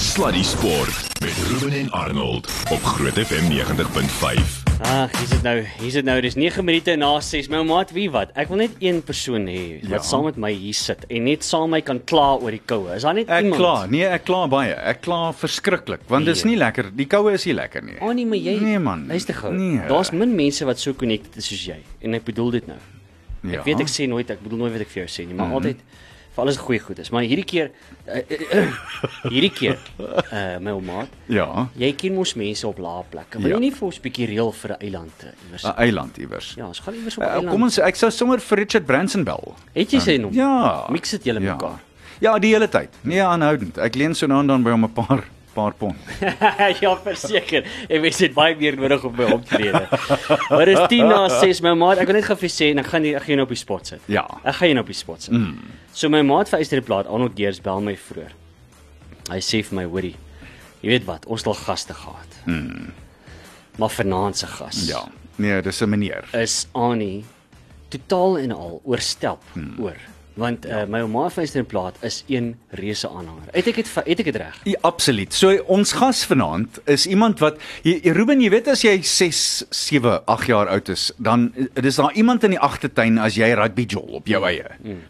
Sluddy Sport met Ruben en Arnold op Groot FM 90.5. Ag, hier's dit nou. Hier's dit nou. Dis 9 minute na 6. My maat, wie wat? Ek wil net een persoon hê wat Ja. saam met my hier sit en net saam my kan kla oor die koue. Is daar net Ek iemand? kla, nee, ek kla baie. Ek kla verskriklik want Nee. nie lekker. Die koue is nie lekker nie. Oh nee, maar jy Nee, man. Luister gou. Nee. Daar's min mense wat so connected is soos jy. En ek bedoel dit nou. Ja. Ek weet ek sê nooit, ek bedoel nooit wat ek vir jou sê nie, maar Mhm. altyd vir alles goeie goed is. Maar hierdie keer uh, uh, uh, hierdie keer uh my ou maat, Ja, jy ken mos mense op lae plekke. Wil Ja. jy nie vir ons 'n bietjie reël vir 'n eiland uh, iewers? 'n eiland iewers. Ja, ons gaan iewers op 'n Uh, eiland. kom ons ek sou sommer vir Richard Branson bel. Het jy sê nog? Ja. Mix dit julle Ja. mekaar. Ja, die hele tyd. Nee, aanhoudend. Ek leen so nou en dan by hom 'n paar paar pond. ja, verseker. Ek weet dit baie meer nodig om by hom te leer. Maar dis 10 na 6 my maat. Ek wil net gou vir sê en ek gaan die, ek gaan jou nou op die spot sit. Ja. Ek gaan jou nou op die spot sit. Mm. So my maat vir Eysterplaat, Arnold Geers bel my vroeër. Hy sê vir my, hoorie, jy weet wat, ons het al gaste gehad. Mm. Maar vanaand se gas Ja. Nee, dis 'n meneer. is Annie totaal en al oorstelp hmm. oor. Want uh, my ouma van Eysterplaat is een reuse aanhanger. Het ek dit het ek dit reg? Ja, absoluut. So ons gas vanaand is iemand wat jy, Ruben, jy weet as jy 6, 7, 8 jaar oud is, dan dis daar iemand in die agtertuin as jy rugby jol op jou eie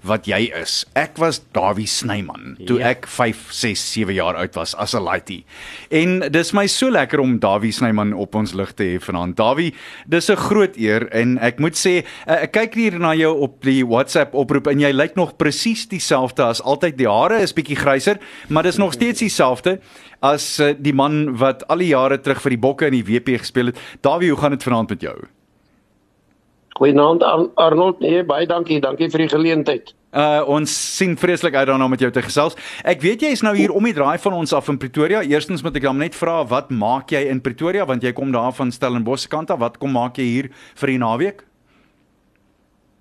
wat jy is. Ek was Dawie Snyman toe Ja. ek 5, 6, 7 jaar oud was as 'n laaitie. En dis my so lekker om Dawie Snyman op ons lig te hê vanaand. Dawie, dis 'n groot eer en ek moet sê eh, ek kyk hier na jou op die WhatsApp oproep en jy lyk nog presies dieselfde as altyd. Die hare is bietjie gryser, maar dis nog steeds dieselfde as uh, die man wat al die jare terug vir die Bokke in die WP gespeel het. Dawie, hoe gaan dit vanaand met jou? Goeienaand Ar Arnold. Nee, baie dankie. Dankie vir die geleentheid. Uh ons sien vreeslik uit daarna om met jou te gesels. Ek weet jy is nou hier om die draai van ons af in Pretoria. Eerstens moet ek dan net vra wat maak jy in Pretoria want jy kom daar van Stellenbosch kant af. Wat kom maak jy hier vir die naweek?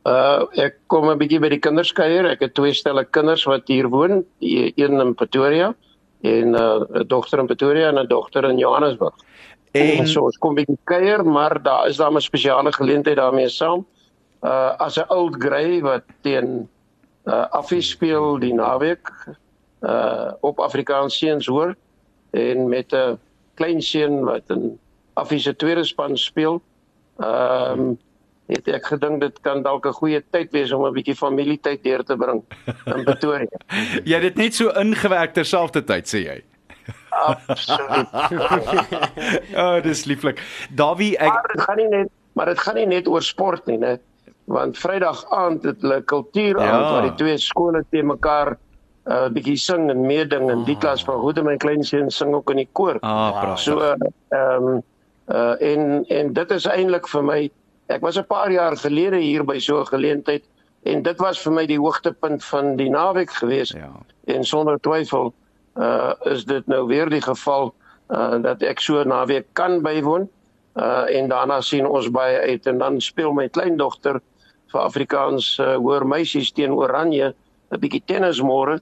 Uh ek kom 'n bietjie by die kinders kuier. Ek het twee stelle kinders wat hier woon, die een in Pretoria en uh, 'n dogter in Pretoria en 'n dogter in Johannesburg. En so ons kom bietjie kuier, maar daar is daar 'n spesiale geleentheid daarmee saam. Uh as 'n oud grey wat teen uh Affie speel die naweek uh op Afrikaans seuns hoor en met 'n klein seun wat in Affie se tweede span speel. Ehm um, het ek gedink dit kan dalk 'n goeie tyd wees om 'n bietjie familietyd deur te bring in Pretoria. Jy het dit net so ingewerk terselfdertyd sê jy. Absoluut. Oh, dis lieflik. Dawie, ek Maar dit gaan nie net maar dit gaan nie net oor sport nie, né? Want Vrydag aand het hulle kultuuraand Ja. waar die twee skole te mekaar 'n uh, bietjie sing en meeding en die klas van Goede my klein seun sing ook in die koor. Ah, pragtig. So ehm um, uh en en dit is eintlik vir my ek was 'n paar jaar gelede hier by so 'n geleentheid en dit was vir my die hoogtepunt van die naweek geweest. Ja. En sonder twyfel uh is dit nou weer die geval uh dat ek so naweek kan bywoon. Uh en daarna sien ons baie uit en dan speel my kleindogter vir Afrikaans uh, hoër meisies teen Oranje 'n bietjie tennis môre.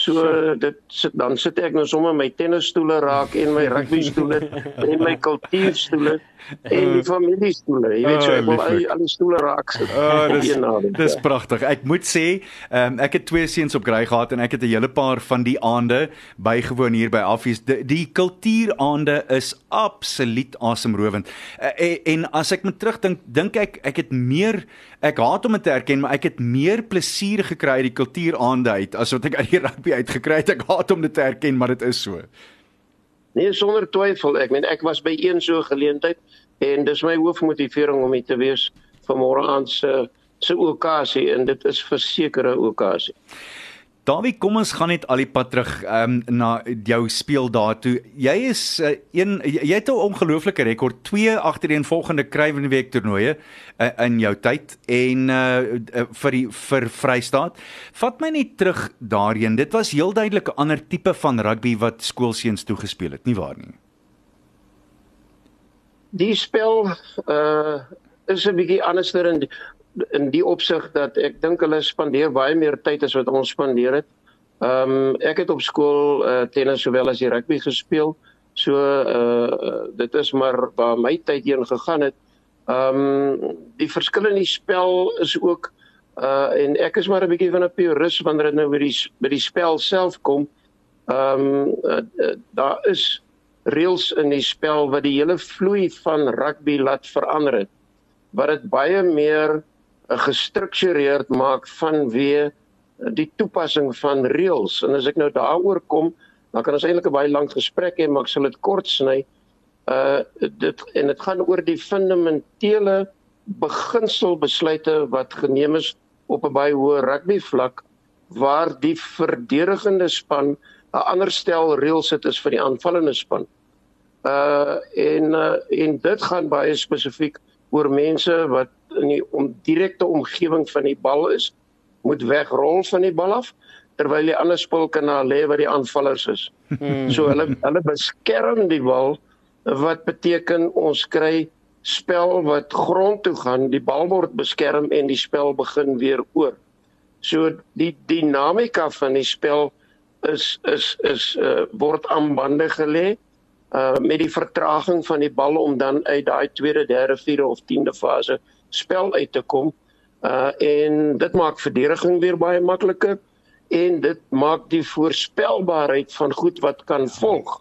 So dit sit dan sit ek nou sommer my tennisstoele raak en my rugbystoele en my kultuurstoele en die familiestoele. Jy weet so ek wil al, die- stoele raak sit. Oh, op dis dis ja. pragtig. Ek moet sê, um, ek het twee seuns op Grey gehad en ek het 'n hele paar van die aande bygewoon hier by Affies. Die, die kultuuraande is absoluut asemrowend. Uh, en, en as ek moet terugdink, dink ek ek het meer ek haat om dit te erken, maar ek het meer plesier gekry uit die kultuuraande uit as wat ek uit die rugby uitgekry het. Ek haat om dit te erken, maar dit is so. Nee, sonder twyfel. Ek meen ek was by een so geleentheid en dis my hoofmotivering om hier te wees vir môre aand se se okasie en dit is verseker 'n okasie. Dawie, kom ons gaan net al die pad terug um, na jou speel daartoe. Jy is uh, een jy het 'n ongelooflike rekord, twee agtereenvolgende Kruiwenweek toernooie uh, in jou tyd en uh, uh, vir die vir Vrystaat. Vat my net terug daarheen. Dit was heel duidelik 'n ander tipe van rugby wat skoolseuns toegespeel het, nie waar nie? Die spel uh is 'n bietjie anderster in die, in die opsig dat ek dink hulle spandeer baie meer tyd as wat ons spandeer het. Ehm um, ek het op skool uh tennis sowel as die rugby gespeel. So uh dit is maar waar my tyd heen gegaan het. Ehm um, die verskil in die spel is ook uh en ek is maar 'n bietjie van 'n purist wanneer dit nou by die by die spel self kom. Ehm um, uh, daar is reëls in die spel wat die hele vloei van rugby laat verander het. Wat dit baie meer gestruktureerd maak vanweë uh, die toepassing van reëls. En as ek nou daaroor kom, dan kan ons eintlik 'n baie lank gesprek hê, maar ek sal dit kort sny. Uh dit en dit gaan oor die fundamentele beginselbesluite wat geneem is op 'n baie hoë rugby vlak waar die verdedigende span 'n ander stel reëls het is vir die aanvallende span. Uh en uh, en dit gaan baie spesifiek oor mense wat in die om direkte omgewing van die bal is, moet wegrol van die bal af terwyl die ander spul kan na lê waar die aanvallers is. Hmm. So hulle hulle beskerm die bal wat beteken ons kry spel wat grond toe gaan, die bal word beskerm en die spel begin weer oor. So die dinamika van die spel is is is uh, word aan bande gelê uh met die vertraging van die bal om dan uit daai tweede, derde, vierde of 10de fase spel uit te kom. Uh en dit maak verdediging weer baie makliker en dit maak die voorspelbaarheid van goed wat kan volg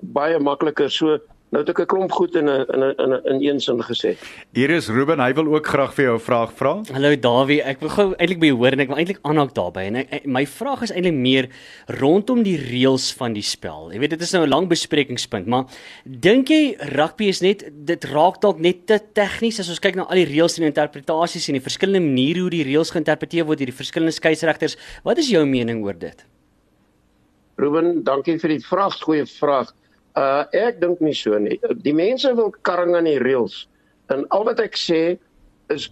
baie makliker. So Nou het ek 'n klomp goed in 'n in 'n in 'n een sin gesê. Hier is Ruben, hy wil ook graag vir jou 'n vraag vra. Hallo Dawie, ek wil gou eintlik by jou hoor en ek wil eintlik aanhaak daarbey en ek, my vraag is eintlik meer rondom die reëls van die spel. Jy weet dit is nou 'n lang besprekingspunt, maar dink jy rugby is net dit raak dalk net te tegnies as ons kyk na al die reëls en interpretasies en die verskillende maniere hoe die reëls geïnterpreteer word deur die verskillende skeieregters. Wat is jou mening oor dit? Ruben, dankie vir die vraag, goeie vraag. Uh ek dink nie so nie. Die mense wil karring aan die reëls. En al wat ek sê is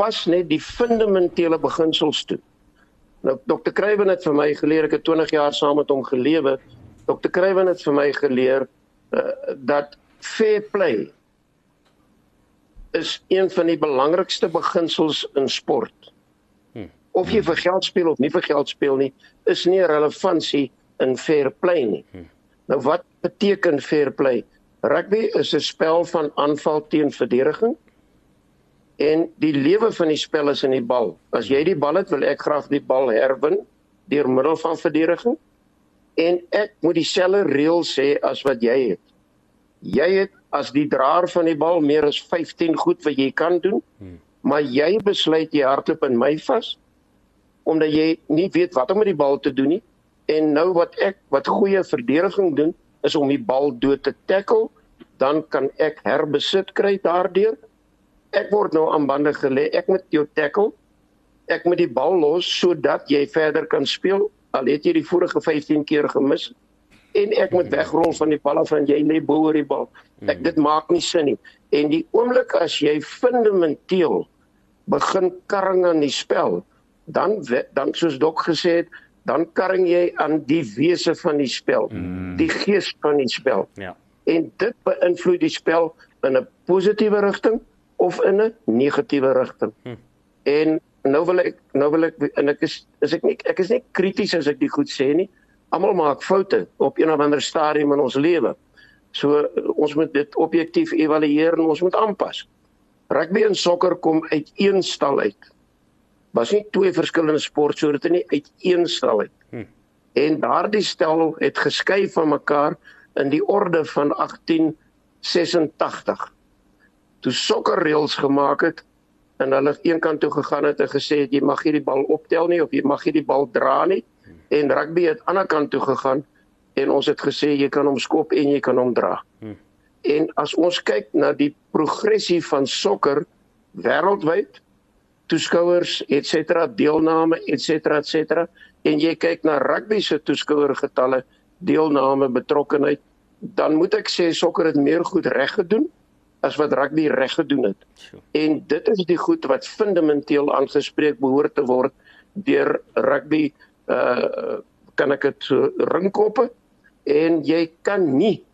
pas net die fundamentele beginsels toe. Nou Dr. Kruiven het vir my geleer, ek het 20 jaar saam met hom gelewe. Dr. Kruiven het vir my geleer uh dat fair play is een van die belangrikste beginsels in sport. Hm. Of jy vir geld speel of nie vir geld speel nie, is nie 'n relevantie in fair play nie. Hm. Nou wat beteken fair play? Rugby is 'n spel van aanval teen verdediging. En die lewe van die spel is in die bal. As jy die bal het, wil ek graag die bal herwin deur middel van verdediging. En ek moet dieselfde reël sê as wat jy het. Jy het as die draer van die bal meer as 15 goed wat jy kan doen. Hmm. Maar jy besluit jy hardloop in my vas omdat jy nie weet wat om met die bal te doen nie En nou wat ek wat goeie verdediging doen is om die bal dood te tackle, dan kan ek herbesit kry daardeur. Ek word nou aan bande gelê. Ek moet jou tackle. Ek moet die bal los sodat jy verder kan speel. Al het jy die vorige 15 keer gemis en ek moet wegrol van die bal af en jy lê bo oor die bal. Ek dit maak nie sin nie. En die oomblik as jy fundamenteel begin karring aan die spel, dan dan soos Dok gesê het, dan karring jy aan die wese van die spel, mm. die gees van die spel. Ja. En dit beïnvloed die spel in 'n positiewe rigting of in 'n negatiewe rigting. Mm. En nou wil ek nou wil ek en ek is is ek nie ek is nie krities as ek dit goed sê nie. Almal maak foute op een of ander stadium in ons lewe. So ons moet dit objektief evalueer en ons moet aanpas. Rugby en sokker kom uit een stal uit was nie twee verskillende sportsoorte nie uit een stel uit. Hm. En daardie stel het geskei van mekaar in die orde van 1886. Toe sokkerreëls gemaak het en hulle een kant toe gegaan het en gesê het jy mag hierdie bal optel nie of jy mag hierdie bal dra nie hm. en rugby het aan die ander kant toe gegaan en ons het gesê jy kan hom skop en jy kan hom dra. Hm. En as ons kyk na die progressie van sokker wêreldwyd toeskouers et cetera deelname et cetera et cetera en jy kyk na rugby se toeskouergetalle deelname betrokkenheid dan moet ek sê sokker het meer goed reg gedoen as wat rugby reg gedoen het. En dit is die goed wat fundamenteel aangespreek behoort te word deur rugby uh kan ek dit so ringkoppe en jy kan nie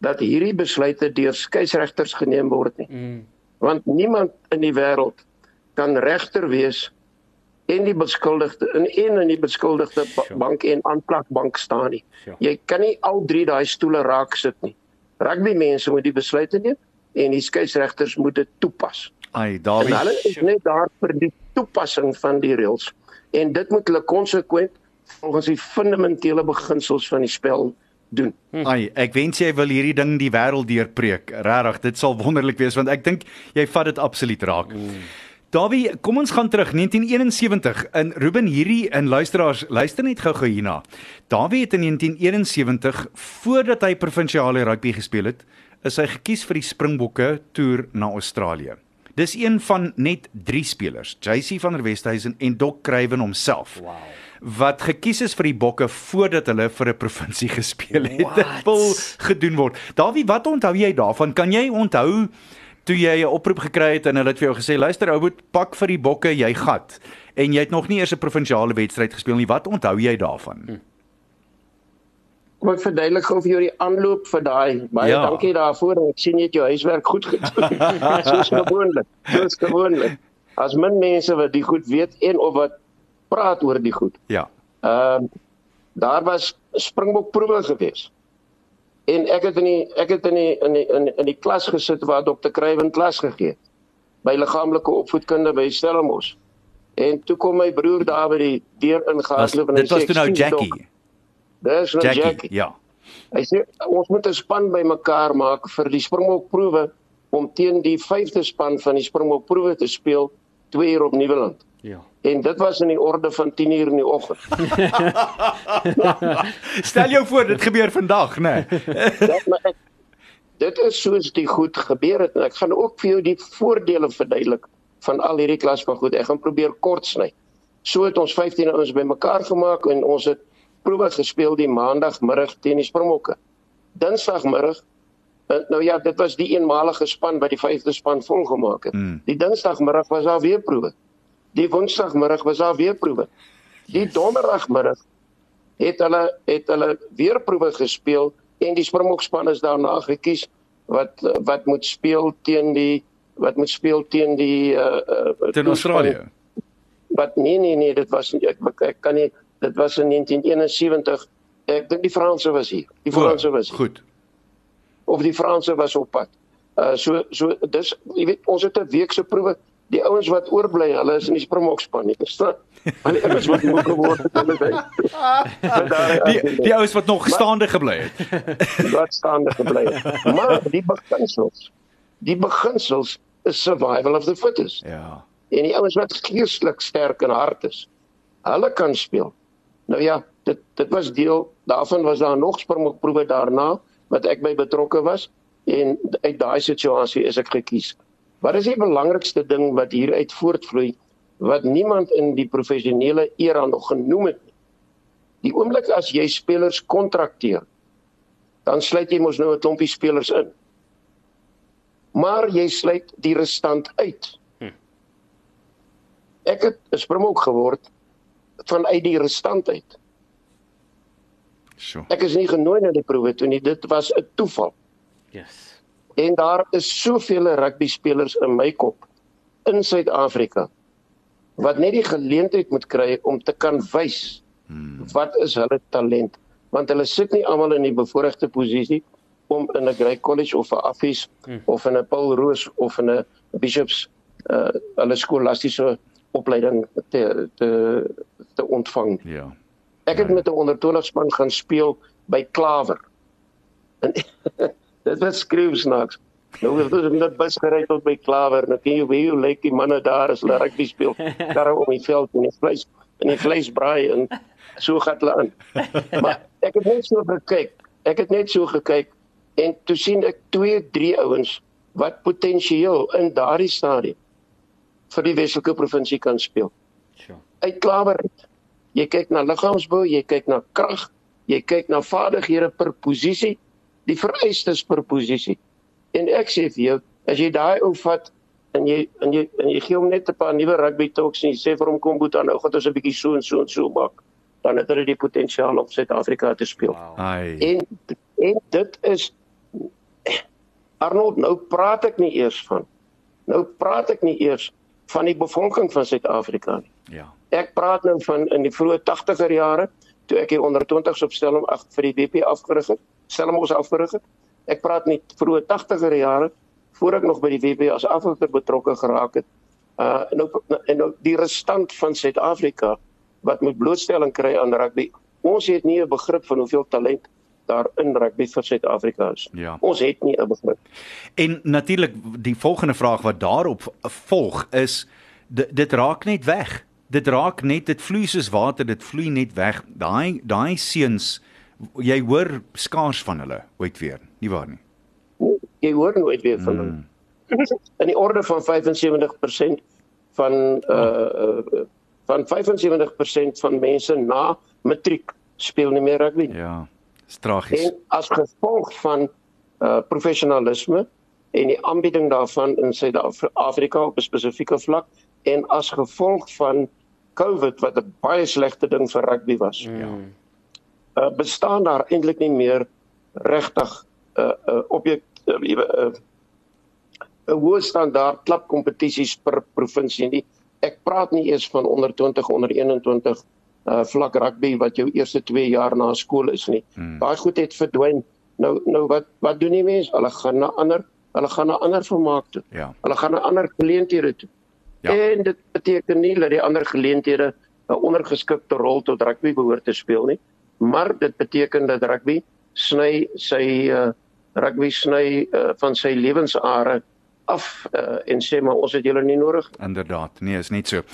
dat hierdie besluite deur skeieregters geneem word nie. Mm. Want niemand in die wêreld kan regter wees en die beskuldigde in een in die beskuldigde bank en aanklagbank staan nie. Jy kan nie al drie daai stoele raak sit nie. Rugby mense moet die besluite neem en die skeieregters moet dit toepas. Ai, Dawie. Hulle is net daar vir die toepassing van die reëls en dit moet hulle konsekwent volgens die fundamentele beginsels van die spel doen. Ai, ek wens jy wil hierdie ding die wêreld deurpreek. Regtig, dit sal wonderlik wees want ek dink jy vat dit absoluut raak. Mm. Davie, kom ons gaan terug 1971 in Ruben hierdie in luisteraars luister net gou-gou hierna. Davie het in 1971 voordat hy provinsiale rugby gespeel het, is hy gekies vir die Springbokke toer na Australië. Dis een van net 3 spelers, JC van der Westhuizen en Doc Craven homself. Wow. Wat gekies is vir die Bokke voordat hulle vir 'n provinsie gespeel het. Dit wil gedoen word. Davie, wat onthou jy daarvan? Kan jy onthou toe jy 'n oproep gekry het en hulle het vir jou gesê luister ou moet pak vir die bokke jy gat. En jy het nog nie eers 'n provinsiale wedstryd gespeel nie. Wat onthou jy daarvan? Hm. Kom ek verduidelik gou vir jou die aanloop vir daai. Baie ja. dankie daarvoor. Ek sien jy het jou huiswerk goed gedoen. Soos gewoonlik. Soos gewoonlik. As min mense wat die goed weet en of wat praat oor die goed. Ja. Ehm uh, daar was springbok proewe geweest En ek het in die ek het in die in die in, in die klas gesit waar dokter Kruiven klas gegee het by liggaamlike opvoedkunde by Stellenbosch. En toe kom my broer daar by die deur ingehardloop en hy sê Dit was toe nou Jackie. Dis nou Jackie. Jackie. Ja. Hy sê ons moet 'n span bymekaar maak vir die Springbokproewe om teen die 5de span van die Springbokproewe te speel 2 uur op Nieuweland. Ja. En dit was in die orde van 10 uur in die oggend. Stel jou voor dit gebeur vandag, né? Nee. dit is soos dit goed gebeur het en ek gaan ook vir jou die voordele verduidelik van al hierdie klas van goed. Ek gaan probeer kort sny. So het ons 15 ouens bymekaar gemaak en ons het probe gespeel die maandagmiddag teen die Springbokke. Dinsdagmiddag nou ja, dit was die eenmalige span wat die vyfde span volgemaak het. Mm. Die dinsdagmiddag was daar weer probe. Die woensdagmiddag was daar weer proewe. Die donderdagmiddag het hulle het hulle weer proewe gespeel en die Springbokspan is daarna gekies wat wat moet speel teen die wat moet speel teen die uh, uh teen Australië. Wat nee nee nee, dit was ek, ek kan nie dit was in 1971. Ek dink die Franse was hier. Die Franse was hier. Goed. Of die Franse was op pad. Uh so so dis jy weet ons het 'n week se proewe die ouens wat oorbly, hulle is in die Springbokspan, nie verstaan? Hulle ouens wat moeg geword het hulle by. Die die ouens wat nog staande gebly het. Wat staande gebly het. Maar die beginsels, die beginsels is survival of the fittest. Ja. En die ouens wat geestelik sterk en hard is, hulle kan speel. Nou ja, dit dit was deel daarvan was daar nog springbokproewe daarna wat ek by betrokke was en uit daai situasie is ek gekies. Wat is die belangrikste ding wat hieruit voortvloei wat niemand in die professionele era nog genoem het nie? Die oomblik as jy spelers kontrakteer, dan sluit jy mos nou 'n klompie spelers in. Maar jy sluit die restant uit. Hm. Ek het 'n springbok geword vanuit die restant uit. So. Ek is nie genooi na die proewe toe nie, dit was 'n toeval. Yes. En daar is soveel rugby spelers in my kop in Suid-Afrika wat net die geleentheid moet kry om te kan wys hmm. wat is hulle talent want hulle sit nie almal in die bevoordeelde posisie om in 'n Grey College of 'n Affies hmm. of in 'n Paul Roos of in 'n Bishops uh hulle skolastiese opleiding te te te ontvang. Ja. Ek het ja. met 'n onder 20 span gaan speel by Klawer. En Dit was skreeusnaaks. Nou het ons net bus gery tot by Klawer. Nou ken jy hoe hoe lyk die manne daar as hulle rugby speel. Daar om die veld en die vleis en die vleis braai en so gaan hulle aan. Maar ek het net so gekyk. Ek het net so gekyk en toe sien ek twee, drie ouens wat potensieel in daardie stadium vir die Weselike provinsie kan speel. Sure. Uit Klawer. Jy kyk na liggaamsbou, jy kyk na krag, jy kyk na vaardighede per posisie die vereistes per posisie. En ek sê vir jou, as jy daai ou vat en jy en jy en jy gee hom net 'n paar nuwe rugby talks en jy sê vir hom kom boet aan, nou gaan ons 'n bietjie so en so en so maak, dan het hy die potensiaal om Suid-Afrika te speel. Wow. En en dit is Arnold, nou praat ek nie eers van. Nou praat ek nie eers van die bevolking van Suid-Afrika nie. Ja. Ek praat nou van in die vroeë 80er jare toe ek hier onder 20s op Stellenbosch af vir die WP afgerig het. Stellenbosch afgerig het. Ek praat nie vroeë 80er jare voor ek nog by die WP as afrigter betrokke geraak het. Uh nou en nou die restant van Suid-Afrika wat moet blootstelling kry aan rugby. Ons het nie 'n begrip van hoeveel talent daar in rugby vir Suid-Afrika is. Ja. Ons het nie 'n begrip. En natuurlik die volgende vraag wat daarop volg is dit, dit raak net weg. Dit raak net dit vloei soos water, dit vloei net weg. Daai daai seuns jy hoor skaars van hulle ooit weer, nie waar nie? Jy hoor nooit weer van hulle. Mm. In die orde van 75% van uh, uh van 75% van mense na matriek speel nie meer rugby. Ja. Tragies. En as gevolg van uh professionalisme en die aanbieding daarvan in Suid-Afrika op 'n spesifieke vlak en as gevolg van COVID wat 'n baie slegte ding vir rugby was. Ja. Uh bestaan daar eintlik nie meer regtig 'n uh, uh, objek 'n uh, uh, uh, hoë standaard klubkompetisies per provinsie nie. Ek praat nie eers van onder 20 onder 21 uh vlak rugby wat jou eerste 2 jaar na skool is nie. Hmm. Daai goed het verdwyn. Nou nou wat wat doen die mense? Hulle gaan na ander hulle gaan na ander vermaak toe. Ja. Hulle gaan na ander geleenthede toe. Ja. En dit beteken nie dat die ander geleenthede 'n ondergeskikte rol tot rugby behoort te speel nie, maar dit beteken dat rugby sny sy uh rugby sny uh, van sy lewensare af uh, en sê maar ons het julle nie nodig. Inderdaad, nee, is net so.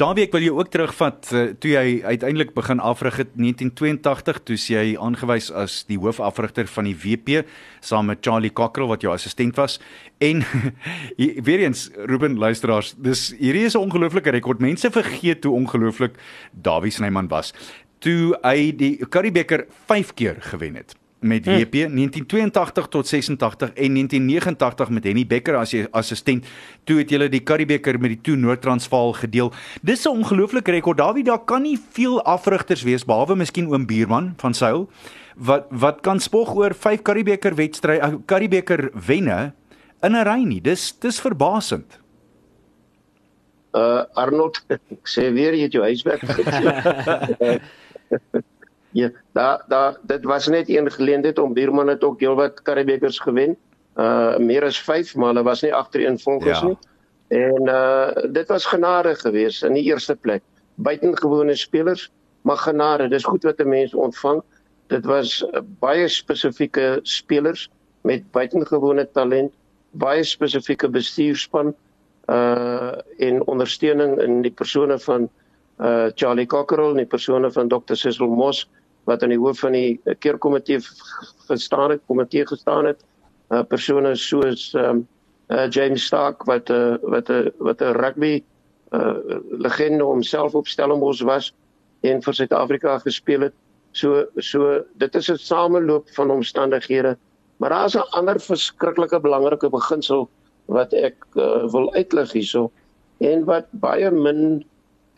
Dawie, ek wil jou ook terugvat uh, toe jy uiteindelik begin afrig het 1982 toe jy aangewys as die hoofafrigter van die WP saam met Charlie Cockrell wat jou assistent was. En weer eens, Ruben luisteraars, dis hierdie is 'n ongelooflike rekord. Mense vergeet hoe ongelooflik Dawie Snyman was toe hy die Currie Beeker 5 keer gewen het met WP hm. 1982 tot 86 en 1989 met Henny Becker as assistent. Toe het hulle die Karibeker met die toe Noord-Transvaal gedeel. Dis 'n ongelooflike rekord. Dawie, daar kan nie veel afrigters wees behalwe miskien oom Buurman van Sail wat wat kan spog oor 5 Karibeker wedstrye, Karibeker wenne in 'n ry nie. Dis dis verbasend. Uh Arnold, ek sê weer jy het jou huiswerk gedoen. Ja, daar daar dit was net een geleentheid om Bierman het ook heelwat Karibekers gewen. Uh meer as 5, maar hulle was nie agtereen volgens ja. nie. En uh dit was genade geweest in die eerste plek. Buitengewone spelers, maar genade, dis goed wat 'n mens ontvang. Dit was uh, baie spesifieke spelers met buitengewone talent, baie spesifieke bestuurspan uh en ondersteuning in die persone van uh Charlie Cockerell en die persone van Dr. Cecil Moss wat aan die hoof van die eh, keerkomitee gestaan het, komitee gestaan het. Uh persone soos um uh James Stark wat 'n uh, wat 'n uh, wat 'n rugby uh legende homself op Stellenbosch was en vir Suid-Afrika gespeel het. So so dit is 'n sameloop van omstandighede. Maar daar's 'n ander verskriklike belangrike beginsel wat ek uh, wil uitlig hierso en wat baie min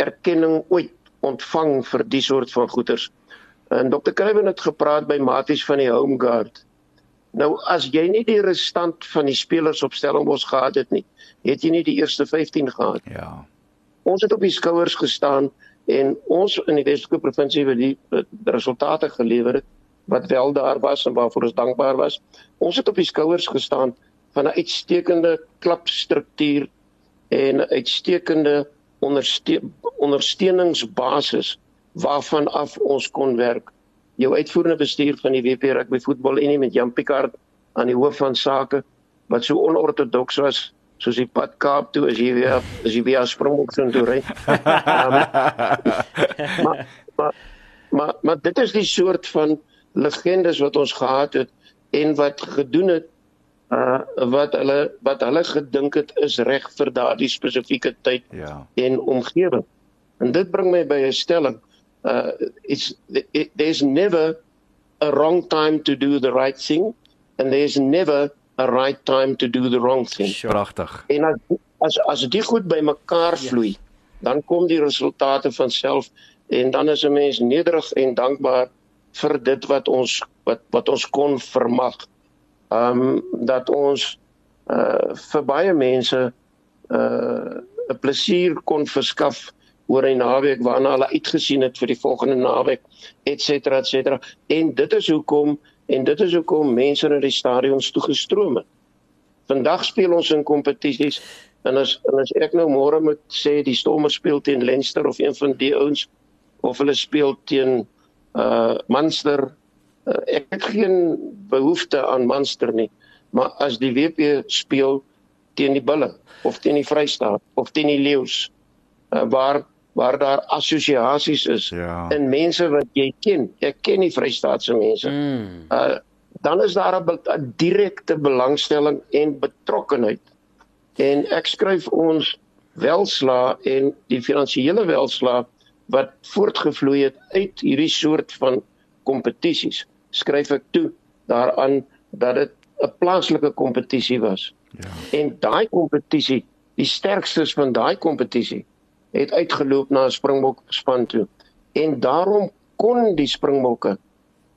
erkenning ooit ontvang vir die soort van goeders. En Dr. Kruiven het gepraat by Maties van die Home Guard. Nou as jy nie die restant van die spelers op Stellenbosch gehad het nie, het jy nie die eerste 15 gehad. Ja. Ons het op die skouers gestaan en ons in die Weselike provinsie het die, die resultate gelewer het wat wel daar was en waarvoor ons dankbaar was. Ons het op die skouers gestaan van 'n uitstekende klapstruktuur en 'n uitstekende onderste ondersteuningsbasis waarvan af ons kon werk. Jou uitvoerende bestuur van die WP Rugby Voetbal Unie met Jan Picard aan die hoof van sake wat so onortodoks was soos die pad Kaap toe as jy weer as jy weer springbok so toe ry. um, maar, maar maar maar dit is die soort van legendes wat ons gehad het en wat gedoen het uh wat hulle wat hulle gedink het is reg vir daardie spesifieke tyd ja. en omgewing. En dit bring my by 'n stelling uh, it's it, there's never a wrong time to do the right thing and there's never a right time to do the wrong thing. Pragtig. En as as as dit goed by mekaar vloei, yes. dan kom die resultate van self en dan is 'n mens nederig en dankbaar vir dit wat ons wat wat ons kon vermag. Um dat ons uh vir baie mense uh 'n plesier kon verskaf oor 'n naweek waarna hulle uitgesien het vir die volgende naweek et cetera et cetera en dit is hoekom en dit is hoekom mense na die stadions toe gestroom het. Vandag speel ons in kompetisies en as en as ek nou môre moet sê die Stormers speel teen Leinster of een van die ouens of hulle speel teen uh Munster. Uh, ek het geen behoefte aan Munster nie, maar as die WP speel teen die Bulle of teen die Vrystaat of teen die Leeu's uh, waar waar daar assosiasies is Ja. en mense wat jy ken. Ek ken die Vrystaatse mense. Mm. Uh dan is daar 'n be- direkte belangstelling en betrokkenheid. En ek skryf ons welslaa en die finansiële welslaa wat voortgevloei het uit hierdie soort van kompetisies. Skryf ek toe daaraan dat dit 'n plaaslike kompetisie was. Ja. En daai kompetisie, die sterkstes van daai kompetisie het uitgeloop na 'n Springbok span toe. En daarom kon die Springbokke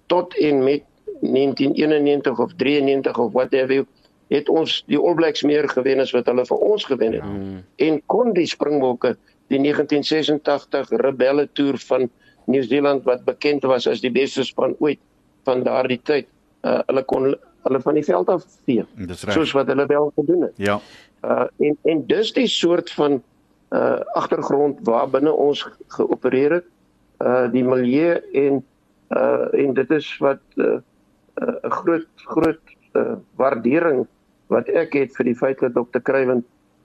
tot en met 1991 of 93 of whatever het ons die All Blacks meer gewen as wat hulle vir ons gewen het. Mm. En kon die Springbokke die 1986 rebelle toer van Nieu-Seeland wat bekend was as die beste span ooit van daardie tyd, uh, hulle kon hulle van die veld af vee Dis reg. soos wat hulle wel gedoen het. Ja. Uh en en dis die soort van uh agtergrond waarbinne ons ge- geopereer het. Uh die milieu en uh en dit is wat 'n uh, uh, groot groot uh, waardering wat ek het vir die feit dat Dr. Kruiven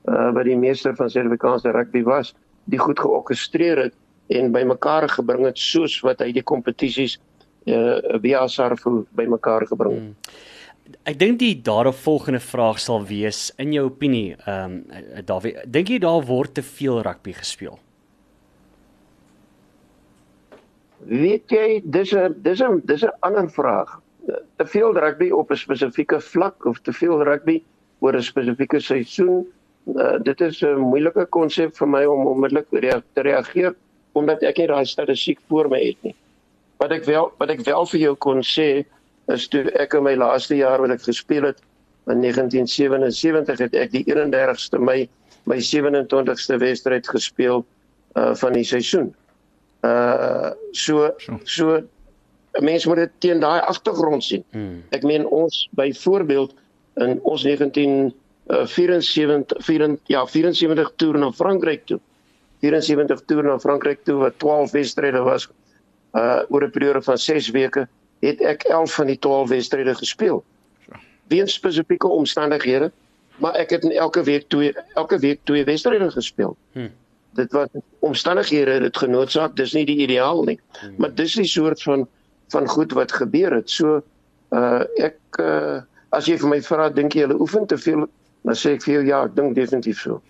uh wat die meester van Suid-Afrikaanse rugby was, die goed georkestreer het en bymekaar gebring het soos wat hy die kompetisies uh via Sarfu bymekaar gebring het. Mm. Ek dink die daaropvolgende vraag sal wees in jou opinie, ehm um, Dawie, dink jy daar word te veel rugby gespeel? Weet jy, dis 'n dis 'n dis 'n ander vraag. Te veel rugby op 'n spesifieke vlak of te veel rugby oor 'n spesifieke seisoen, uh, dit is 'n moeilike konsep vir my om onmiddellik te reageer omdat ek nie daai statistiek voor my het nie. Wat ek wel wat ek wel vir jou kon sê is toe ek in my laaste jaar wat ek gespeel het in 1977 het ek die 31ste Mei my 27ste wedstryd gespeel uh van die seisoen. Uh so so 'n mens moet dit teen daai agtergrond sien. Mm. Ek meen ons byvoorbeeld in ons 1974 4 ja 74 toer na Frankryk toe. 74 toer na Frankryk toe wat 12 wedstryde was uh oor 'n periode van 6 weke het ek 11 van die 12 wedstryde gespeel. Weens spesifieke omstandighede, maar ek het in elke week twee elke week twee wedstryde gespeel. Hm. Dit was omstandighede het dit genoodsaak, dis nie die ideaal nie, maar dis die soort van van goed wat gebeur het. So uh ek uh as jy vir my vra dink jy hulle oefen te veel, dan sê ek vir jou ja, ek dink definitief so.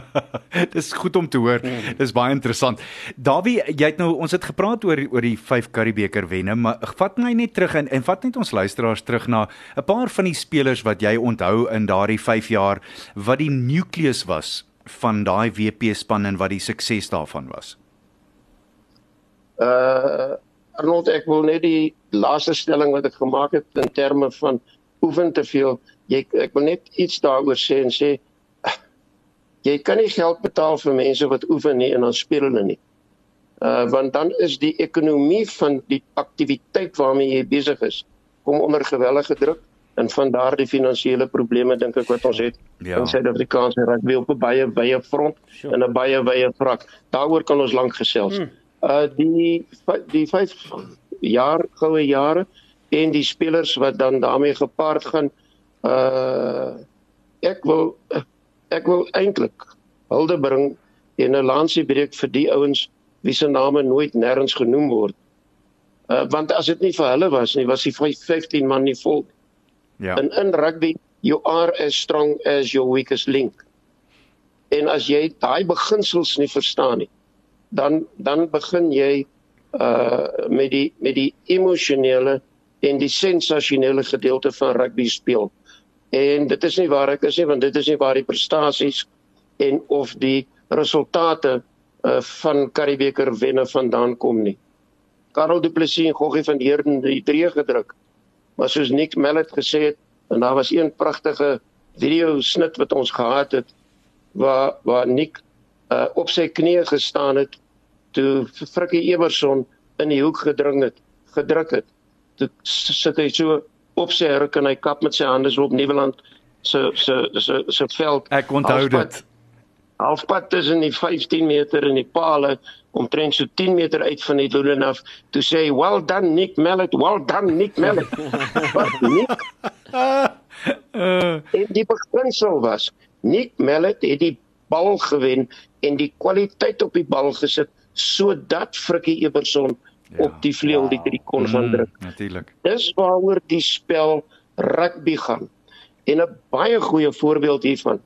Dis goed om te hoor. Dis baie interessant. Dawie, jy het nou ons het gepraat oor oor die 5 Karibeker wenne, maar vat my net terug en en vat net ons luisteraars terug na 'n paar van die spelers wat jy onthou in daardie 5 jaar wat die nukleus was van daai WP span en wat die sukses daarvan was. Uh Arnold, ek wil net die laaste stelling wat ek gemaak het in terme van oefen te veel. Jy ek wil net iets daaroor sê en sê jy kan nie geld betaal vir mense wat oefen nie en dan speel hulle nie. Uh want dan is die ekonomie van die aktiwiteit waarmee jy besig is kom onder gewellige druk en van daardie finansiële probleme dink ek wat ons het Ja. in Suid-Afrikaanse rugby op 'n baie wye front Sure. en 'n baie wye vlak. Daaroor kan ons lank gesels. Hmm. Uh die die 5 jaar goue jare en die spelers wat dan daarmee gepaard gaan uh ek wil ek wil eintlik hulde bring en 'n lansie breek vir die ouens wie se name nooit nêrens genoem word. Uh want as dit nie vir hulle was nie, was die vyf- 15 man nie vol. Ja. In in rugby, you are as strong as your weakest link. En as jy daai beginsels nie verstaan nie, dan dan begin jy uh met die met die emosionele en die sensasionele gedeelte van rugby speel. En dit is nie waar ek is nie, want dit is nie waar die prestasies en of die resultate uh van Karibeker wenne vandaan kom nie. Karel Du Plessis en Goggie van Heerden het die drie gedruk. Maar soos Nick Mallet gesê het, en daar was een pragtige video snit wat ons gehad het waar waar Nick uh, op sy knieë gestaan het toe Frikkie Everson in die hoek gedring het, gedruk het. S- sit hy so op sy rug en hy kap met sy hande so op Nieuweland se se se se veld. Ek onthou dit. halfpad tussen die 15 meter en die palle omtrent so 10 meter uit van die doelen af toe sê hy, well done Nick Mallet well done Nick Mallet Wat Nick en die beginsel was Nick Mallet het die bal gewen en die kwaliteit op die bal gesit sodat Frikkie Eberson ja, op die vleuel die drie kon gaan Mm, druk. Natuurlik. Dis waaroor die spel rugby gaan. En 'n baie goeie voorbeeld hiervan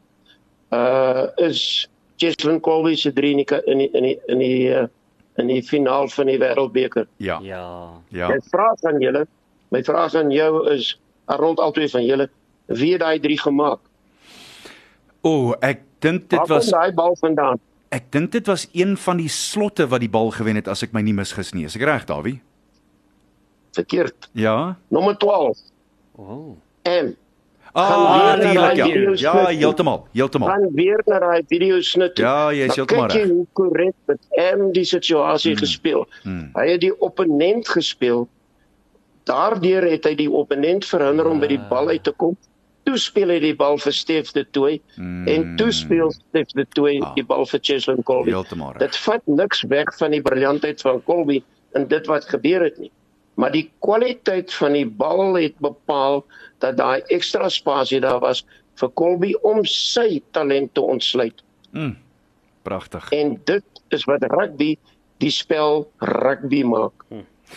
uh is Cheslin Colby se drie in die in die in die in die, uh, in die finaal van die Wêreldbeker. Ja. Ja. Ja. My vraag aan julle, my vraag aan jou is rond albei van julle, wie het daai drie gemaak? O, oh, ek dink dit Waar kom was daai bal vandaan? Ek dink dit was een van die slotte wat die bal gewen het as ek my nie misgis nie. Is ek reg, Dawie? Verkeerd. Ja. Nommer 12. Oh. En Ah, natuurlik ja. Ja, kyk. heeltemal, heeltemal. gaan weer na daai video snit. Ja, jy is heeltemal kyk reg. hoe korrek met M die situasie hmm. gespeel. Hmm. Hy het die opponent gespeel. Daardeur het hy die opponent verhinder om by die bal uit te kom. Toe speel hy die bal vir Stef de Tooi Hmm. en toe speel Stef de Tooi Ah. die bal vir Cheslin Colby. Dit vat niks weg van die briljantheid van Colby en dit wat gebeur het nie. Maar die kwaliteit van die bal het bepaal dat daai ekstra spasie daar was vir Colby om sy talent te ontsluit. Mm. Pragtig. En dit is wat rugby die spel rugby maak.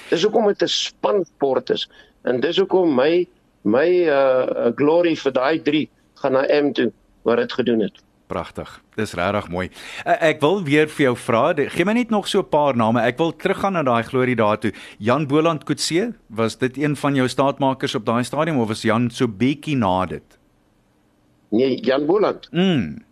Dis hoekom dit 'n spansport is. En dis hoekom my my uh glory vir daai drie gaan na M toe wat dit gedoen het. Pragtig. Dis regtig mooi. Ek, ek wil weer vir jou vra, gee my net nog so 'n paar name. Ek wil teruggaan na daai glorie daartoe. Jan Boland Kutse, was dit een van jou staatmakers op daai stadium of was Jan so bietjie na dit? Nee, Jan Boland. Mm,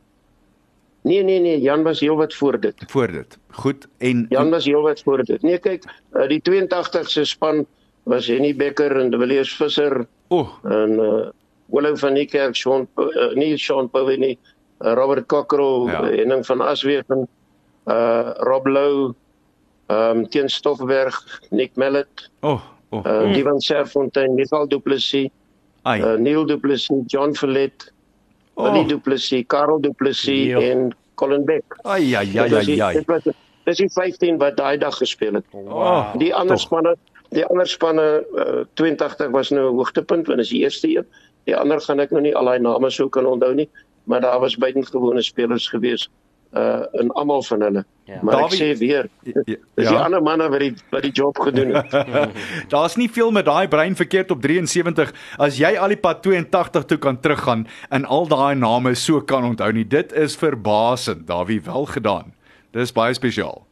Nee nee nee, Jan was heelwat voor dit. voor dit. Goed. En Jan was heelwat voor dit. Nee, kyk, uh, die 82 se span was Henny Becker en De Villiers Visser o, oh, en uh Willem van Niekerk, Sean uh, nie Sean Powie nie, uh, Robert Cockrell, Ja. Henning van Aswegen, uh Rob Lou, ehm um, teen Stoffberg, Nick Mallet, oh. Oh, uh mm. Divan Serfontein, Michael Du Plessis, ai. uh, Neil Du Plessis, John Verlet, oh. Willie Du Plessis, Karel Du Plessis Ja. en Colin Beck. ai ai ai ai. die- ai. Dis die 15 wat daai dag gespeel het. Oh, Die ander spanne, die ander spanne uh, 82 was nou 'n hoogtepunt want is die eerste een. Die ander gaan ek nou nie al daai name sou kan onthou nie, maar daar was buitengewone spelers gewees uh in almal van hulle. Ja. Maar Dawie- ek sê weer, Ja, die ja. ander manne wat die wat die job gedoen het. Daar's nie veel met daai brein verkeerd op 73 as jy al die pad 82 toe kan teruggaan en al daai name so kan onthou nie. Dit is verbasend, Dawie, wel gedaan. Dis baie spesiaal.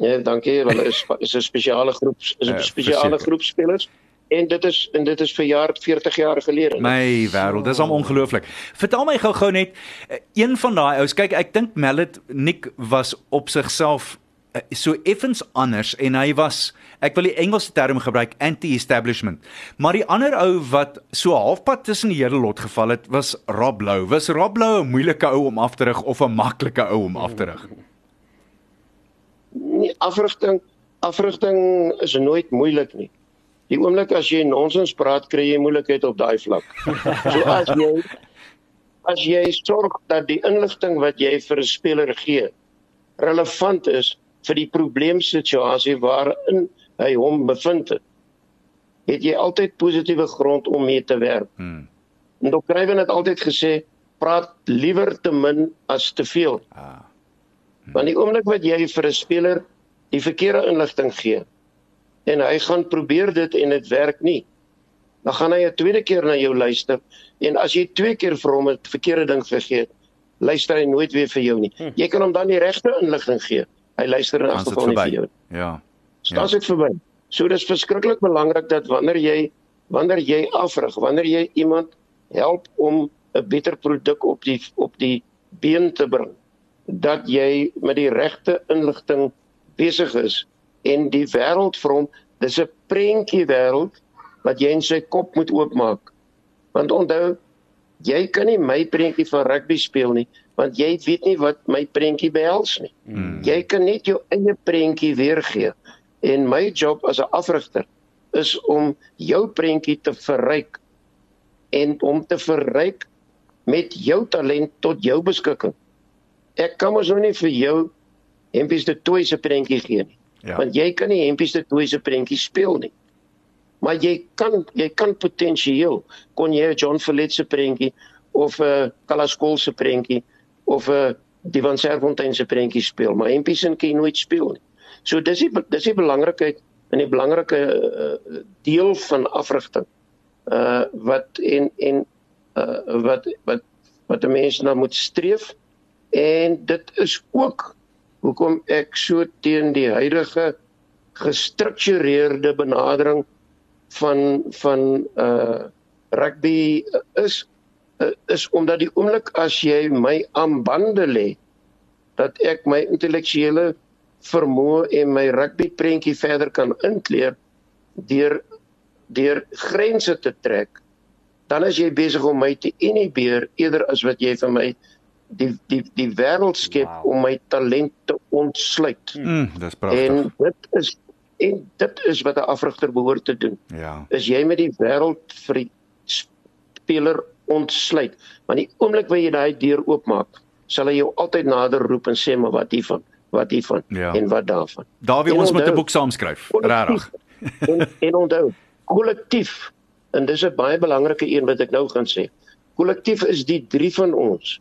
Ja, dankie. Hulle is is 'n spesiale groep, is 'n Ja, spesiale groep spelers en dit is en dit is vir jaar 40 jaar gelede. My wêreld, dis al ongelooflik. Vertel my gou-gou net eh, een van daai ouens. Kyk, ek dink Mallet Nick was op sigself eh, so effens anders en hy was ek wil die Engelse term gebruik anti-establishment. Maar die ander ou wat so halfpad tussen die hele lot geval het, was Rob Lou. Was Rob Lou 'n moeilike ou om af te rig of 'n maklike ou om af te rig? Nee, afrigting afrigting is nooit moeilik nie. Die oomblik as jy nonsens praat, kry jy moeilikheid op daai vlak. So as jy as jy sorg dat die inligting wat jy vir 'n speler gee relevant is vir die probleemsituasie waarin hy hom bevind het, het jy altyd positiewe grond om mee te werk. Hmm. En Dr. Krywen het altyd gesê, praat liewer te min as te veel. Ah. Want die oomblik wat jy vir 'n speler die verkeerde inligting gee en hy gaan probeer dit en dit werk nie, dan gaan hy 'n tweede keer na jou luister en as jy twee keer vir hom 'n verkeerde ding gegee het, luister hy nooit weer vir jou nie. Jy kan hom dan die regte inligting gee. Hy luister in Dan is geval nie vir jou nie. Ja. Staan dit verby. So dis verskriklik belangrik dat wanneer jy wanneer jy afrig, wanneer jy iemand help om 'n beter produk op die op die been te bring, dat jy met die regte inligting besig is en die wêreld vir hom, dis 'n prentjie wêreld wat jy in sy kop moet oopmaak. Want onthou, jy kan nie my prentjie van rugby speel nie, want jy weet nie wat my prentjie behels nie. Hmm. Jy kan net jou eie prentjie weergee. En my job as 'n afrigter is om jou prentjie te verryk en om te verryk met jou talent tot jou beskikking. Ek kan mos nou nie vir jou hempies de toy se prentjie gee nie. Ja. Want jy kan nie hempies de toy se prentjie speel nie. Maar jy kan jy kan potensieel kon jy 'n John Verlet se prentjie of 'n uh, Kalaskol se prentjie of 'n uh, die van Serfontein se prentjie speel, maar hempies kan jy nooit speel nie. So dis die dis die belangrikheid en die belangrike uh, deel van afrigting. Uh wat en en uh wat wat wat 'n mens na moet streef en dit is ook hoekom ek so teen die huidige gestruktureerde benadering van van uh rugby is uh, is omdat die oomblik as jy my aan bande lê dat ek my intellektuele vermoë en my rugby prentjie verder kan inkleer deur deur grense te trek dan is jy besig om my te inhibeer eerder as wat jy vir my die die die wêreld skep Wow. om my talent te ontsluit. Mm, dis pragtig. En dit is en dit is wat 'n afrigter behoort te doen. Ja. Is jy met die wêreld vir die speler ontsluit. Want die oomblik wanneer jy daai deur oopmaak, sal hy jou altyd nader roep en sê maar wat hiervan, wat hiervan Ja. en wat daarvan. Dawie, En ons moet 'n onthou- boek saamskryf. Regtig. en en onthou, kollektief en dis 'n baie belangrike een wat ek nou gaan sê. Kollektief is die drie van ons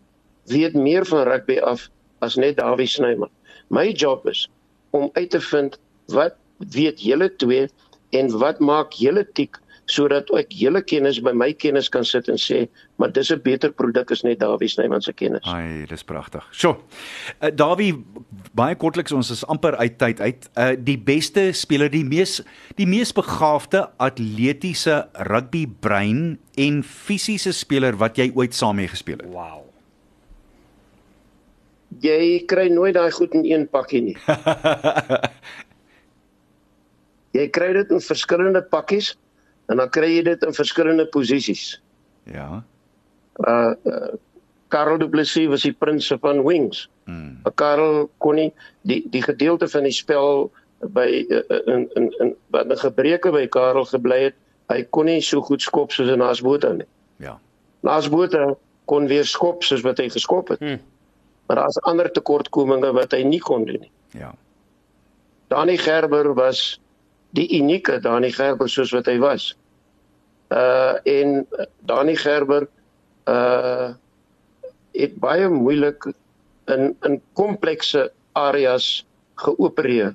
weet meer van rugby af as net Dawie Snyman. My job is om uit te vind wat weet julle twee en wat maak julle tik sodat ek julle kennis by my kennis kan sit en sê, maar dis 'n beter produk as net Dawie Snyman se kennis. Ai, dis pragtig. Sjoe. Uh, Dawie, baie kortliks ons is amper uit tyd uit. Uh die beste speler, die mees die mees begaafde atletiese rugby brein en fisiese speler wat jy ooit saam mee gespeel het. Wow. Jy kry nooit daai goed in een pakkie nie. Jy kry dit in verskillende pakkies en dan kry jy dit in verskillende posisies. ja. Uh, uh Karel Du Plessis was die prins van wings. Mm. Maar Karel kon nie die die gedeelte van die spel by uh, in in in wat 'n gebreke by Karel gebly het. Hy kon nie so goed skop soos in Asbota nie. Ja. Asbota kon weer skop soos wat hy geskop het. Hm. Maar daar's ander tekortkominge wat hy nie kon doen nie. Ja. Dani Gerber was die unieke Dani Gerber soos wat hy was. Uh en Dani Gerber uh het baie moeilik in in komplekse areas geopereer.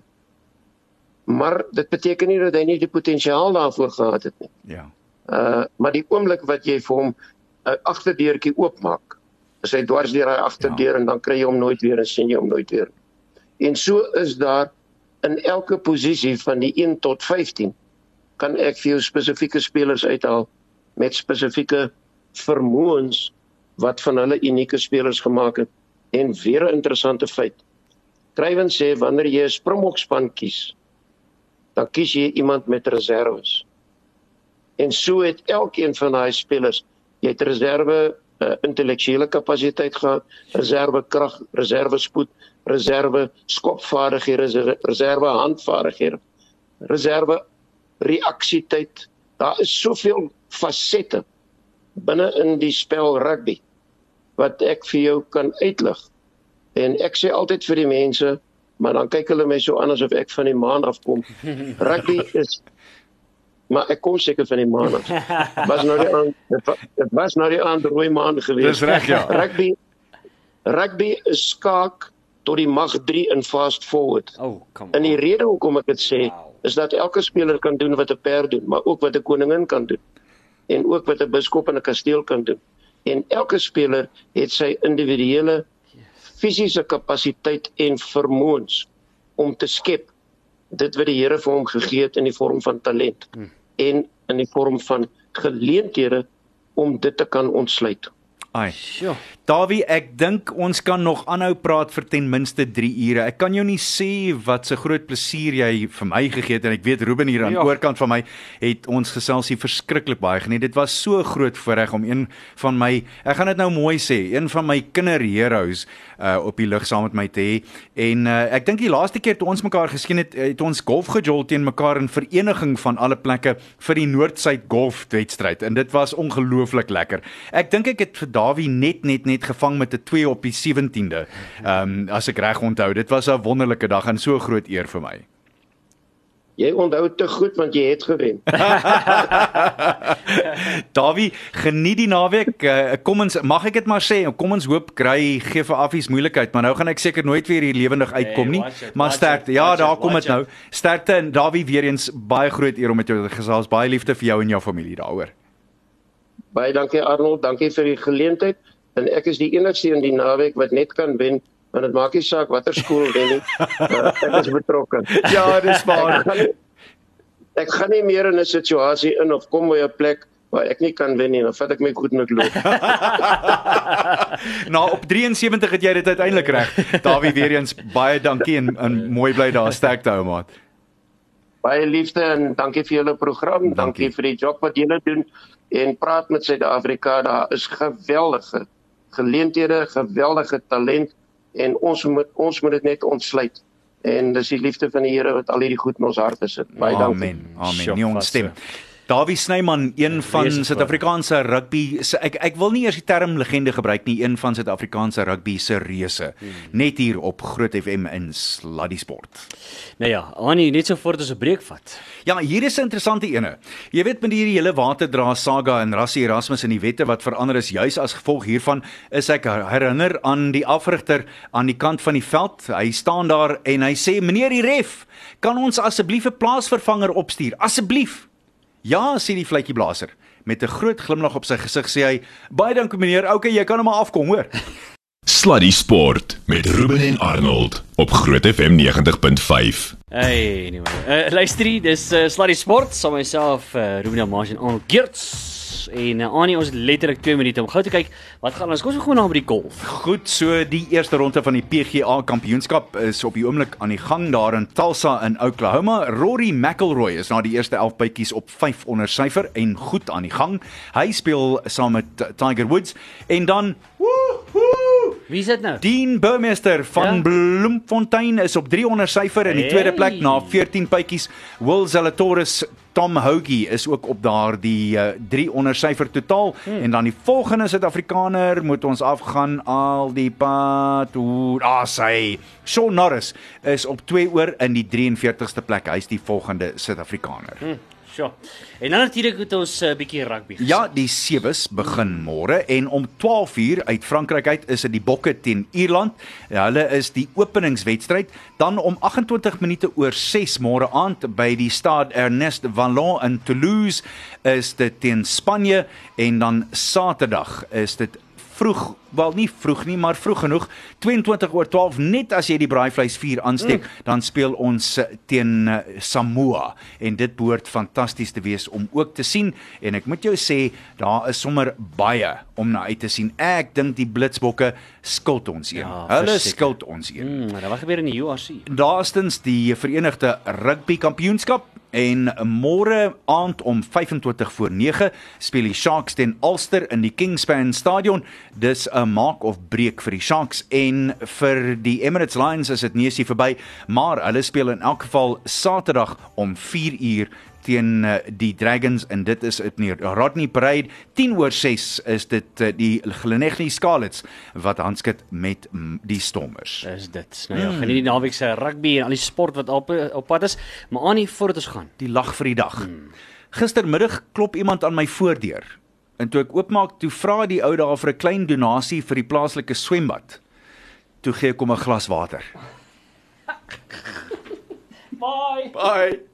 Maar dit beteken nie dat hy nie die potensiaal daarvoor gehad het nie. Ja. Uh maar die oomblik wat jy vir hom 'n agterdeurtjie oopmaak, is hy dwars deur daai agterdeur ja. en dan kry jy hom nooit weer en sien jy hom nooit weer. En so is daar in elke posisie van die 1 tot 15 kan ek vir jou spesifieke spelers uithaal met spesifieke vermoëns wat van hulle unieke spelers gemaak het. En weer 'n interessante feit. Drywen sê wanneer jy 'n Springbokspan kies, dan kies jy iemand met reserves. En so het elkeen van daai spelers, jy het reserve uh, intellektuele kapasiteit gehad, reserve krag, reserve skopvaardighede, reserve, reserve handvaardighede, reserve reaksietyd. Daar is soveel fasette binne in die spel rugby wat ek vir jou kan uitlig. En ek sê altyd vir die mense, maar dan kyk hulle my so aan asof ek van die maan afkom. Rugby is maar ek kom seker van die maan af. Was nou die aan dit wa- dit was nou die aan die rooi maan gewees. Dis reg, ja. Rugby rugby is skaak tot die mag 3 in fast forward. Oh, kom. En die rede hoekom ek dit sê Wow. is dat elke speler kan doen wat 'n perd doen, maar ook wat 'n koningin kan doen en ook wat 'n biskop in 'n kasteel kan doen. En elke speler het sy individuele fisiese kapasiteit en vermoëns om te skep dit wat die Here vir hom gegee het in die vorm van talent Hmm. en in die vorm van geleenthede om dit te kan ontsluit. Ai. Sjoe. Dawie, ek dink ons kan nog aanhou praat vir ten minste 3 ure. Ek kan jou nie sê wat 'n groot plesier jy vir my gegee het en ek weet Ruben hier aan die Ja. oorkant van my het ons gesels hier verskriklik baie geniet. Dit was so groot voorreg om een van my ek gaan dit nou mooi sê, een van my kinderheroes uh op die lug saam met my te hê. En uh ek dink die laaste keer toe ons mekaar geskien het, het ons golf gejol teen mekaar in vereniging van alle plekke vir die Noord-Suid golfwedstryd en dit was ongelooflik lekker. Ek dink ek het vir Dawie net net net gevang met 'n 2 op die 17de. Ehm um, as ek reg onthou, dit was 'n wonderlike dag en so groot eer vir my. Jy onthou te goed want jy het gewen. Dawie, geniet die naweek. Uh, kom ons mag ek dit maar sê, kom ons hoop kry gee vir affies moeilikheid, maar nou gaan ek seker nooit weer hier lewendig uitkom nie. Hey, it, maar sterkte. Ja, it, daar kom dit it. nou. Sterkte en Dawie weer eens baie groot eer om met jou te gesels. Baie liefde vir jou en jou familie daaroor. Baie dankie Arnold, dankie vir die geleentheid. En ek is die enigste in die naweek wat net kan wen want dit maak nie saak watter skool wen nie. Uh, ek is betrokke. Ja, dis Ek waar. gaan nie, ek gaan nie meer in 'n situasie in of kom by 'n plek waar ek nie kan wen nie. Dan vat ek my goed en ek loop. nou op 73 het jy dit uiteindelik reg. Dawie weer eens baie dankie en, en mooi bly daar sterkte hou maat. Baie liefde en dankie vir julle program. Dankie. Dankie vir die job wat julle doen en praat met Suid-Afrika. Daar is geweldige geleenthede, geweldige talent en ons moet ons moet dit net ontsluit. En dis die liefde van die Here wat al hierdie goed in ons harte sit. Baie dankie. Amen. Amen. Nie ons stem. Dawie Snyman, een van Suid-Afrikaanse rugby se ek ek wil nie eers die term legende gebruik nie, een van Suid-Afrikaanse rugby se reuse. Hmm. Net hier op Groot FM in Sluddy Sport. Nou ja, Annie, net so voort as 'n breek vat. Ja, hier is 'n interessante ene. Jy weet met hierdie hele waterdra saga en Rassie Erasmus en die wette wat verander is juis as gevolg hiervan is ek herinner aan die afrigter aan die kant van die veld. Hy staan daar en hy sê: "Meneer die ref, kan ons asseblief 'n plaasvervanger opstuur? Asseblief." Ja, sê die vletjieblaser. Met 'n groot glimlag op sy gesig sê hy: "Baie dankie meneer. Okay, jy kan hom maar afkom, hoor." Sluddy Sport met Ruben en Arnold op Groot FM 90.5. Hey, anyway. Uh, luister hier, dis uh, Sluddy Sport, saam met myself, uh, Ruben Amage en Arnold Geerts. En uh, Annie, ons het letterlik 2 minute om gou te kyk wat gaan ons. Kom ons gaan na by die golf. Goed, so die eerste ronde van die PGA Kampioenskap is op die oomblik aan die gang daar in Tulsa in Oklahoma. Rory McIlroy is na die eerste 11 bytjies op 5 onder syfer en goed aan die gang. Hy speel saam met Tiger Woods en dan woehoe Wie is dit nou? Dean Burmester van Ja? Bloemfontein is op 300 syfer in die tweede plek na 14 bytjies. Will Zalatoris Tom Hoagie is ook op daardie uh, 300 syfer totaal hmm. en dan die volgende Suid-Afrikaner moet ons afgaan al die pad hoe ah sy Shaun Norris is op 2 oor in die 43ste plek. Hy's die volgende Suid-Afrikaner. Hmm. Sjoe. En dan natuurlik het ons 'n uh, bietjie rugby. Ja, die sewes begin môre en om 12uur uit Frankryk uit is dit die Bokke teen Ierland. Ja, hulle is die openingswedstryd. Dan om 28 minute oor 6 môre aand by die Stade Ernest Vallon in Toulouse is dit teen Spanje en dan Saterdag is dit vroeg, wel nie vroeg nie, maar vroeg genoeg, 22 oor 12 net as jy die braaivleis vuur aansteek, mm. dan speel ons eh, teen eh, Samoa en dit behoort fantasties te wees om ook te sien en ek moet jou sê, daar is sommer baie om na uit te sien. Ek dink die Blitsbokke skuld ons een. Ja, Hulle verseker. skuld ons een. Hmm, maar wat gebeur in die URC? Daarstens die Verenigde Rugby Kampioenskap en môre aand om 25 voor 9 speel die Sharks teen Ulster in die Kingspan Stadion. Dis 'n maak of breek vir die Sharks en vir die Emirates Lions is dit neusie verby, maar hulle speel in elk geval Saterdag om 4 uur teen eh, die Dragons en dit is dit nie Rodney Parade 10 oor 6 is dit eh, die Gleneagles Scarlets wat handskit met mm, die Stormers. Dis dit. Nou ja, geniet die naweek se rugby en al die sport wat op op pad is. Maar Annie, voordat ons gaan. die lag vir die dag. Hmm. Gistermiddag klop iemand aan my voordeur. En toe ek oopmaak, toe vra die ou daar vir 'n klein donasie vir die plaaslike swembad. Toe gee ek hom 'n glas water. Bye. Bye.